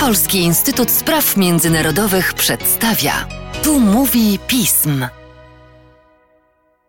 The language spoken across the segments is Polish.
Polski Instytut Spraw Międzynarodowych przedstawia. Tu mówi pism.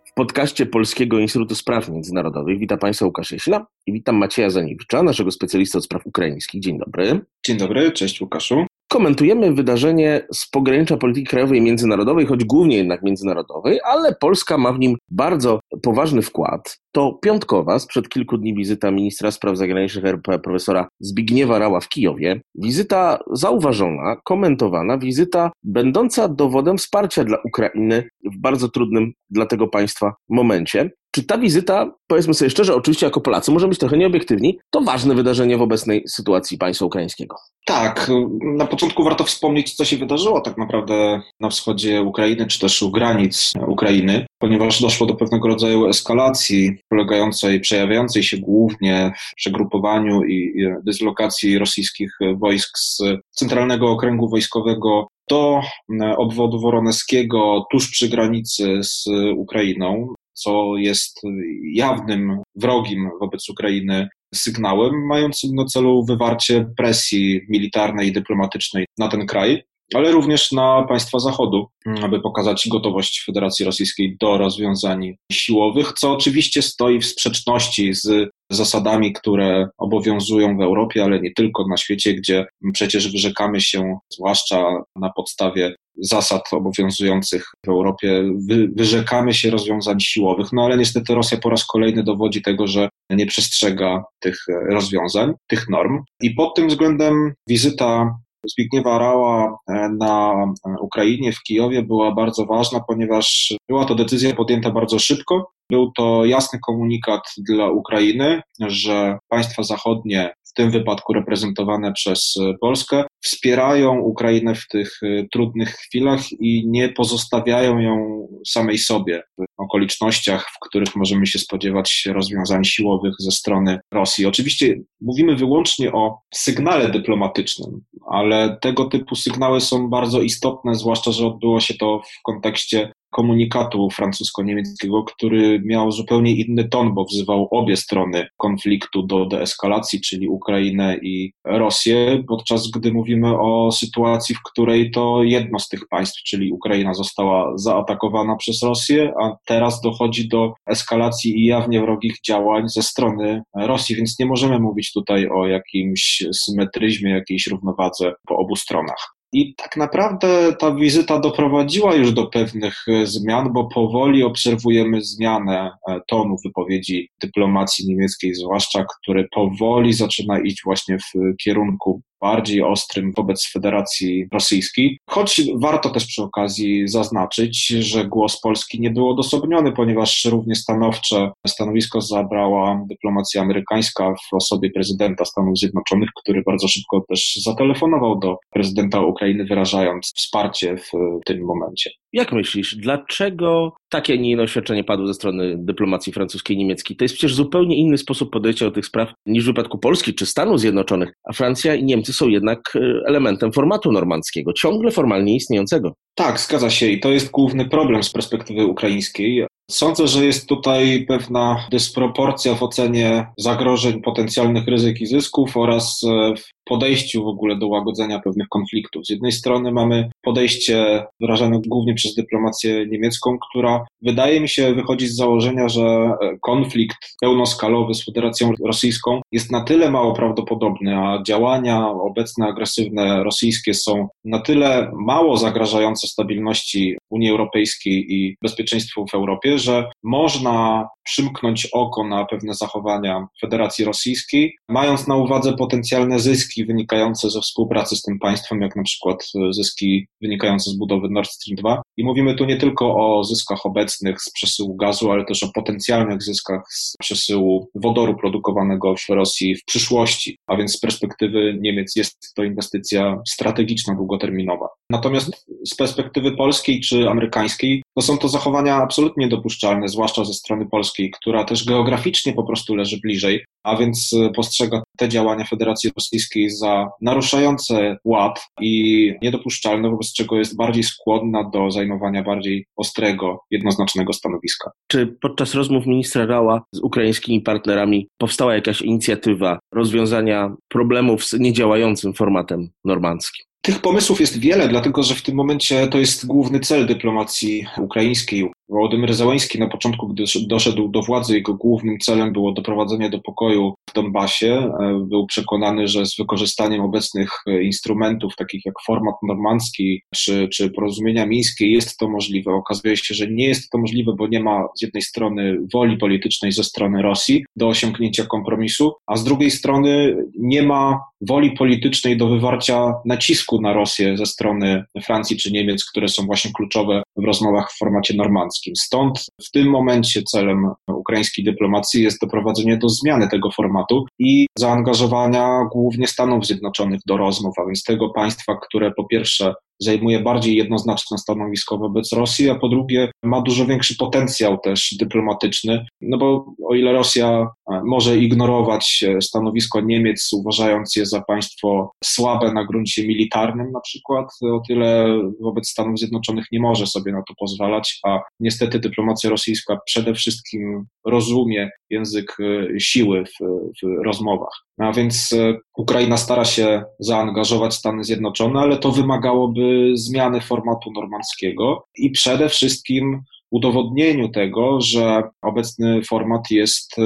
W podcaście Polskiego Instytutu Spraw Międzynarodowych witam Państwa Łukasz Jeśla i witam Macieja Zaniewicza, naszego specjalista od spraw ukraińskich. Dzień dobry. Dzień dobry, cześć Łukaszu. Komentujemy wydarzenie z pogranicza polityki krajowej i międzynarodowej, choć głównie jednak międzynarodowej, ale Polska ma w nim bardzo poważny wkład. To piątkowa, sprzed kilku dni wizyta ministra spraw zagranicznych RP profesora Zbigniewa Rała w Kijowie. Wizyta zauważona, komentowana, wizyta będąca dowodem wsparcia dla Ukrainy w bardzo trudnym dla tego państwa momencie. Czy ta wizyta, powiedzmy sobie szczerze, oczywiście jako Polacy, możemy być trochę nieobiektywni, to ważne wydarzenie w obecnej sytuacji państwa ukraińskiego? Tak, na początku warto wspomnieć, co się wydarzyło tak naprawdę na wschodzie Ukrainy, czy też u granic Ukrainy, ponieważ doszło do pewnego rodzaju eskalacji, polegającej, przejawiającej się głównie w przegrupowaniu i dyslokacji rosyjskich wojsk z Centralnego Okręgu Wojskowego do obwodu woroneskiego tuż przy granicy z Ukrainą co jest jawnym wrogim wobec Ukrainy sygnałem, mającym na celu wywarcie presji militarnej i dyplomatycznej na ten kraj, ale również na państwa Zachodu, aby pokazać gotowość Federacji Rosyjskiej do rozwiązań siłowych, co oczywiście stoi w sprzeczności z zasadami, które obowiązują w Europie, ale nie tylko na świecie, gdzie przecież wyrzekamy się, zwłaszcza na podstawie zasad obowiązujących w Europie, wy, wyrzekamy się rozwiązań siłowych, no ale niestety Rosja po raz kolejny dowodzi tego, że nie przestrzega tych rozwiązań, tych norm. I pod tym względem wizyta Zbigniewa Rała e, na Ukrainie, w Kijowie była bardzo ważna, ponieważ była to decyzja podjęta bardzo szybko. Był to jasny komunikat dla Ukrainy, że państwa zachodnie w tym wypadku reprezentowane przez e, Polskę, wspierają Ukrainę w tych e, trudnych chwilach i nie pozostawiają ją samej sobie w okolicznościach, w których możemy się spodziewać rozwiązań siłowych ze strony Rosji. Oczywiście mówimy wyłącznie o sygnale dyplomatycznym, ale tego typu sygnały są bardzo istotne, zwłaszcza, że odbyło się to w kontekście komunikatu francusko-niemieckiego, który miał zupełnie inny ton, bo wzywał obie strony konfliktu do deeskalacji, czyli Ukrainę i Rosję, podczas gdy mówimy o sytuacji, w której to jedno z tych państw, czyli Ukraina, została zaatakowana przez Rosję, a teraz dochodzi do eskalacji i jawnie wrogich działań ze strony Rosji, więc nie możemy mówić tutaj o jakimś symetryzmie, jakiejś równowadze po obu stronach. I tak naprawdę ta wizyta doprowadziła już do pewnych e, zmian, bo powoli obserwujemy zmianę e, tonu wypowiedzi dyplomacji niemieckiej, zwłaszcza, który powoli zaczyna iść właśnie w kierunku bardziej ostrym wobec Federacji Rosyjskiej. Choć warto też przy okazji zaznaczyć, że głos Polski nie był odosobniony, ponieważ równie stanowcze stanowisko zabrała dyplomacja amerykańska w osobie prezydenta Stanów Zjednoczonych, który bardzo szybko też zatelefonował do prezydenta Ukrainy, wyrażając wsparcie w tym momencie. Jak myślisz, dlaczego takie, nie inne oświadczenie padło ze strony dyplomacji francuskiej i niemieckiej? To jest przecież zupełnie inny sposób podejścia do tych spraw niż w wypadku Polski czy Stanów Zjednoczonych, a Francja i Niemcy są jednak e, elementem formatu normandzkiego, ciągle formalnie istniejącego. Tak, zgadza się i to jest główny problem z perspektywy ukraińskiej. Sądzę, że jest tutaj pewna dysproporcja w ocenie zagrożeń, potencjalnych ryzyk i zysków oraz e, podejściu w ogóle do łagodzenia pewnych konfliktów. Z jednej strony mamy podejście wyrażane głównie przez dyplomację niemiecką, która wydaje mi się wychodzi z założenia, że e, konflikt pełnoskalowy z Federacją Rosyjską jest na tyle mało prawdopodobny, a działania obecne agresywne rosyjskie są na tyle mało zagrażające stabilności Unii Europejskiej i bezpieczeństwu w Europie, że można przymknąć oko na pewne zachowania Federacji Rosyjskiej, mając na uwadze potencjalne zyski wynikające ze współpracy z tym państwem, jak na przykład zyski wynikające z budowy Nord Stream 2. I mówimy tu nie tylko o zyskach obecnych z przesyłu gazu, ale też o potencjalnych zyskach z przesyłu wodoru produkowanego w Rosji w przyszłości, a więc z perspektywy Niemiec jest to inwestycja strategiczna, długoterminowa. Natomiast z perspektywy polskiej czy amerykańskiej, no są to zachowania absolutnie dopuszczalne, zwłaszcza ze strony polskiej, która też geograficznie po prostu leży bliżej, a więc postrzega te działania Federacji Rosyjskiej za naruszające ład i niedopuszczalne, wobec czego jest bardziej skłonna do zajmowania bardziej ostrego, jednoznacznego stanowiska. Czy podczas rozmów ministra Rała z ukraińskimi partnerami powstała jakaś inicjatywa rozwiązania problemów z niedziałającym formatem normandzkim? Tych pomysłów jest wiele, dlatego że w tym momencie to jest główny cel dyplomacji ukraińskiej. Wołodymyr Zełański na początku, gdy doszedł do władzy, jego głównym celem było doprowadzenie do pokoju w Donbasie. E, był przekonany, że z wykorzystaniem obecnych e, instrumentów, takich jak format normandzki czy, czy porozumienia mińskie, jest to możliwe. Okazuje się, że nie jest to możliwe, bo nie ma z jednej strony woli politycznej ze strony Rosji do osiągnięcia kompromisu, a z drugiej strony nie ma woli politycznej do wywarcia nacisku na Rosję ze strony Francji czy Niemiec, które są właśnie kluczowe w rozmowach w formacie normandzkim. Stąd w tym momencie celem ukraińskiej dyplomacji jest doprowadzenie do zmiany tego formatu i zaangażowania głównie Stanów Zjednoczonych do rozmów, a więc tego państwa, które po pierwsze zajmuje bardziej jednoznaczne stanowisko wobec Rosji, a po drugie ma dużo większy potencjał też dyplomatyczny, no bo o ile Rosja e, może ignorować e, stanowisko Niemiec, uważając je za państwo słabe na gruncie militarnym na przykład, o tyle wobec Stanów Zjednoczonych nie może sobie na to pozwalać, a niestety dyplomacja rosyjska przede wszystkim rozumie język e, siły w, w rozmowach. A więc Ukraina stara się zaangażować Stany Zjednoczone, ale to wymagałoby zmiany formatu normandzkiego i przede wszystkim udowodnieniu tego, że obecny format jest e,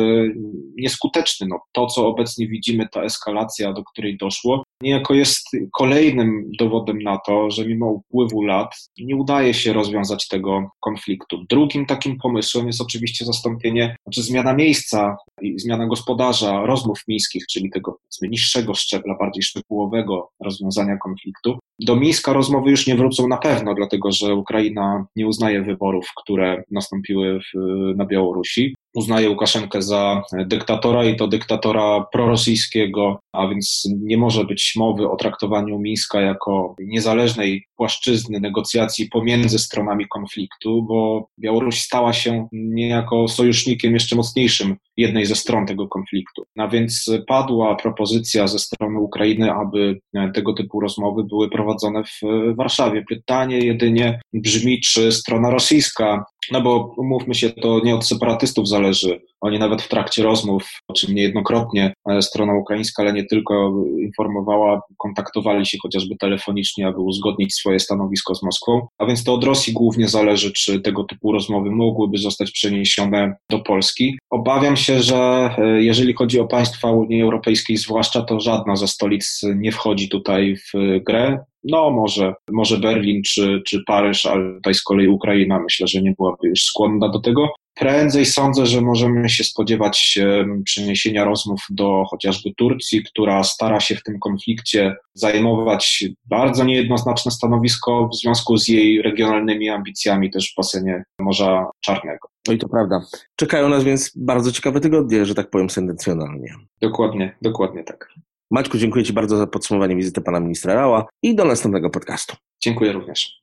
nieskuteczny. No, to, co obecnie widzimy, ta eskalacja, do której doszło, niejako jest kolejnym dowodem na to, że mimo upływu lat nie udaje się rozwiązać tego konfliktu. Drugim takim pomysłem jest oczywiście zastąpienie, znaczy zmiana miejsca i zmiana gospodarza rozmów mińskich, czyli tego niższego szczebla, bardziej szczegółowego rozwiązania konfliktu. Do Mińska rozmowy już nie wrócą na pewno, dlatego że Ukraina nie uznaje wyborów, które nastąpiły w, na Białorusi uznaje Łukaszenkę za dyktatora i to dyktatora prorosyjskiego, a więc nie może być mowy o traktowaniu Mińska jako niezależnej płaszczyzny negocjacji pomiędzy stronami konfliktu, bo Białoruś stała się niejako sojusznikiem jeszcze mocniejszym jednej ze stron tego konfliktu. A więc padła propozycja ze strony Ukrainy, aby tego typu rozmowy były prowadzone w Warszawie. Pytanie jedynie brzmi, czy strona rosyjska no bo umówmy się, to nie od separatystów zależy. Oni nawet w trakcie rozmów, o czym niejednokrotnie strona ukraińska, ale nie tylko informowała, kontaktowali się chociażby telefonicznie, aby uzgodnić swoje stanowisko z Moskwą. A więc to od Rosji głównie zależy, czy tego typu rozmowy mogłyby zostać przeniesione do Polski. Obawiam się, że e, jeżeli chodzi o państwa Unii Europejskiej, zwłaszcza, to żadna ze stolic nie wchodzi tutaj w grę. No, może, może Berlin czy, czy Paryż, ale tutaj z kolei Ukraina myślę, że nie byłaby już skłonna do tego. Prędzej sądzę, że możemy się spodziewać przeniesienia rozmów do chociażby Turcji, która stara się w tym konflikcie zajmować bardzo niejednoznaczne stanowisko w związku z jej regionalnymi ambicjami też w basenie Morza Czarnego. No i to prawda. Czekają nas więc bardzo ciekawe tygodnie, że tak powiem sentencjonalnie. Dokładnie, dokładnie tak. Maćku, dziękuję Ci bardzo za podsumowanie wizyty pana ministra Rała i do następnego podcastu. Dziękuję również.